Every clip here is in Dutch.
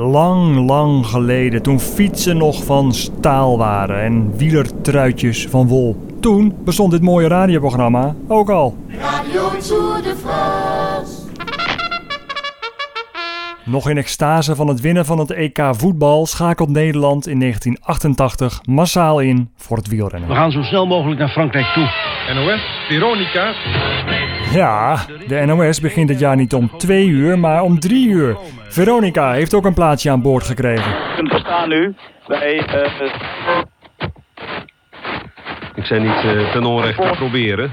Lang, lang geleden, toen fietsen nog van staal waren en wielertruitjes van wol. Toen bestond dit mooie radioprogramma ook al. Radio Tour de France. Nog in extase van het winnen van het EK voetbal schakelt Nederland in 1988 massaal in voor het wielrennen. We gaan zo snel mogelijk naar Frankrijk toe. NOS, Veronica. Ja, de NOS begint het jaar niet om twee uur, maar om drie uur. Veronica heeft ook een plaatsje aan boord gekregen. We staan nu bij eh, Ik zei niet eh, ten onrechte proberen.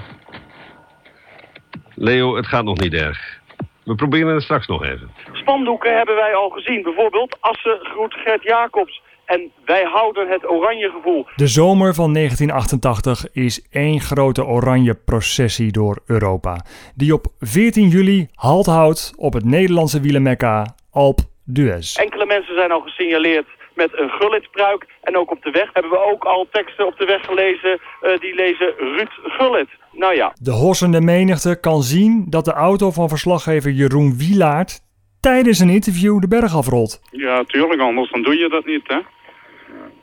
Leo, het gaat nog niet erg. We proberen het straks nog even. spandoeken hebben wij al gezien. Bijvoorbeeld Assen groet Gert Jacobs. En wij houden het oranje gevoel. De zomer van 1988 is één grote oranje processie door Europa. Die op 14 juli halt houdt op het Nederlandse wielermekka Alp d'Huez. Enkele mensen zijn al gesignaleerd met een Gullit-pruik. En ook op de weg hebben we ook al teksten op de weg gelezen. eh, die lezen Ruud Gullit. Nou ja, De hossende menigte kan zien dat de auto van verslaggever Jeroen Wielaert tijdens een interview de berg afrolt. Ja, tuurlijk, anders dan doe je dat niet, hè.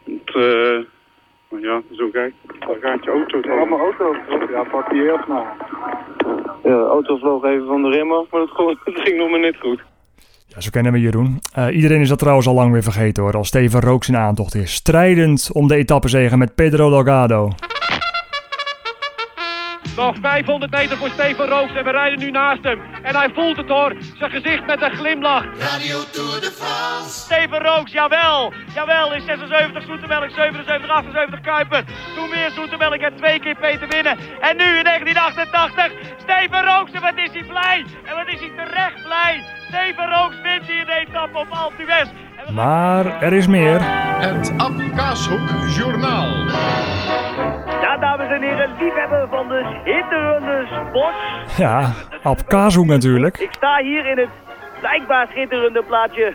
Het, eh, maar ja, zo kijk, daar gaat je auto toch. Allemaal auto, ja, pak die eerst maar. de auto vloog even van de rim af, maar het ging nog maar net goed. Ja, zo kennen we Jeroen. Eh, iedereen is dat trouwens al lang weer vergeten hoor. Als Steven Rooks in aantocht is. Strijdend om de etappezegen met Pedro Delgado. Nog 500 meter voor Steven Rooks en we rijden nu naast hem. En hij voelt het hoor, zijn gezicht met een glimlach. Radio Tour de France. Steven Rooks, jawel. Jawel, in 76 Zoetemelk, 77, 78 Kuiper. Toen weer Zoetemelk en twee keer Peter winnen. En nu in 1988, Steven Rooks. En wat is hij blij. En wat is hij terecht blij. Steven Rooks wint hier de etappe op Alpe d'Huez. En we- Maar er is meer. Het Ab Kaashoek Journaal. Ja, dames en heren, liefhebber van de schitterende sport. Ja, Ab Kazoek natuurlijk. Ik sta hier in het blijkbaar schitterende plaatje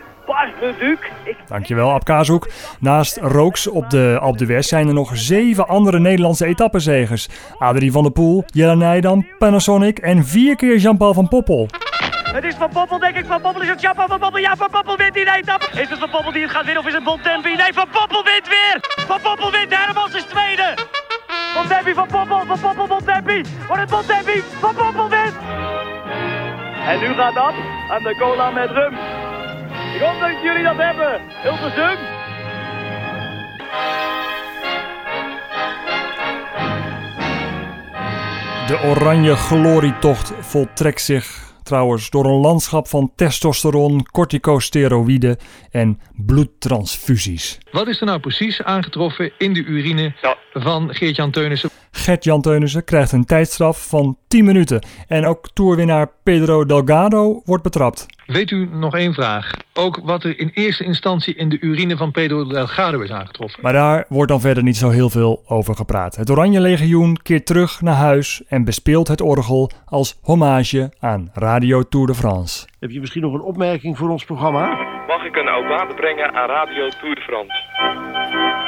Dankjewel Ab Kazoek. Naast Rooks op de Alpe d'Huez zijn er nog zeven andere Nederlandse etappenzegers. Adrie van der Poel, Jelle Nijdam, Panasonic en vier keer Jean-Paul van Poppel. Het is Van Poppel, denk ik. Van Poppel is het Chapa van Poppel. Ja, Van Poppel wint die etappe. Is het Van Poppel die het gaat winnen of is het Bontempi? Nee, Van Poppel wint weer. Van Poppel wint. Hermans is tweede. Bontempi, Van Poppel, Van Poppel, Bontempi. Wordt het Bontempi? Van Poppel wint. En nu gaat dat aan de cola met rum. Ik hoop dat jullie dat hebben. Hilversum. De oranje glorietocht voltrekt zich trouwens door een landschap van testosteron, corticosteroïden en bloedtransfusies. Wat is er nou precies aangetroffen in de urine van Geert-Jan Teunissen? Gert-Jan Teunissen krijgt een tijdstraf van 10 minuten. En ook toerwinnaar Pedro Delgado wordt betrapt. Weet u nog één vraag? Ook wat er in eerste instantie in de urine van Pedro Delgado is aangetroffen. Maar daar wordt dan verder niet zo heel veel over gepraat. Het Oranje Legioen keert terug naar huis en bespeelt het orgel als hommage aan Radio Tour de France. Heb je misschien nog een opmerking voor ons programma? Mag ik een water brengen aan Radio Tour de France?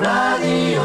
Radio.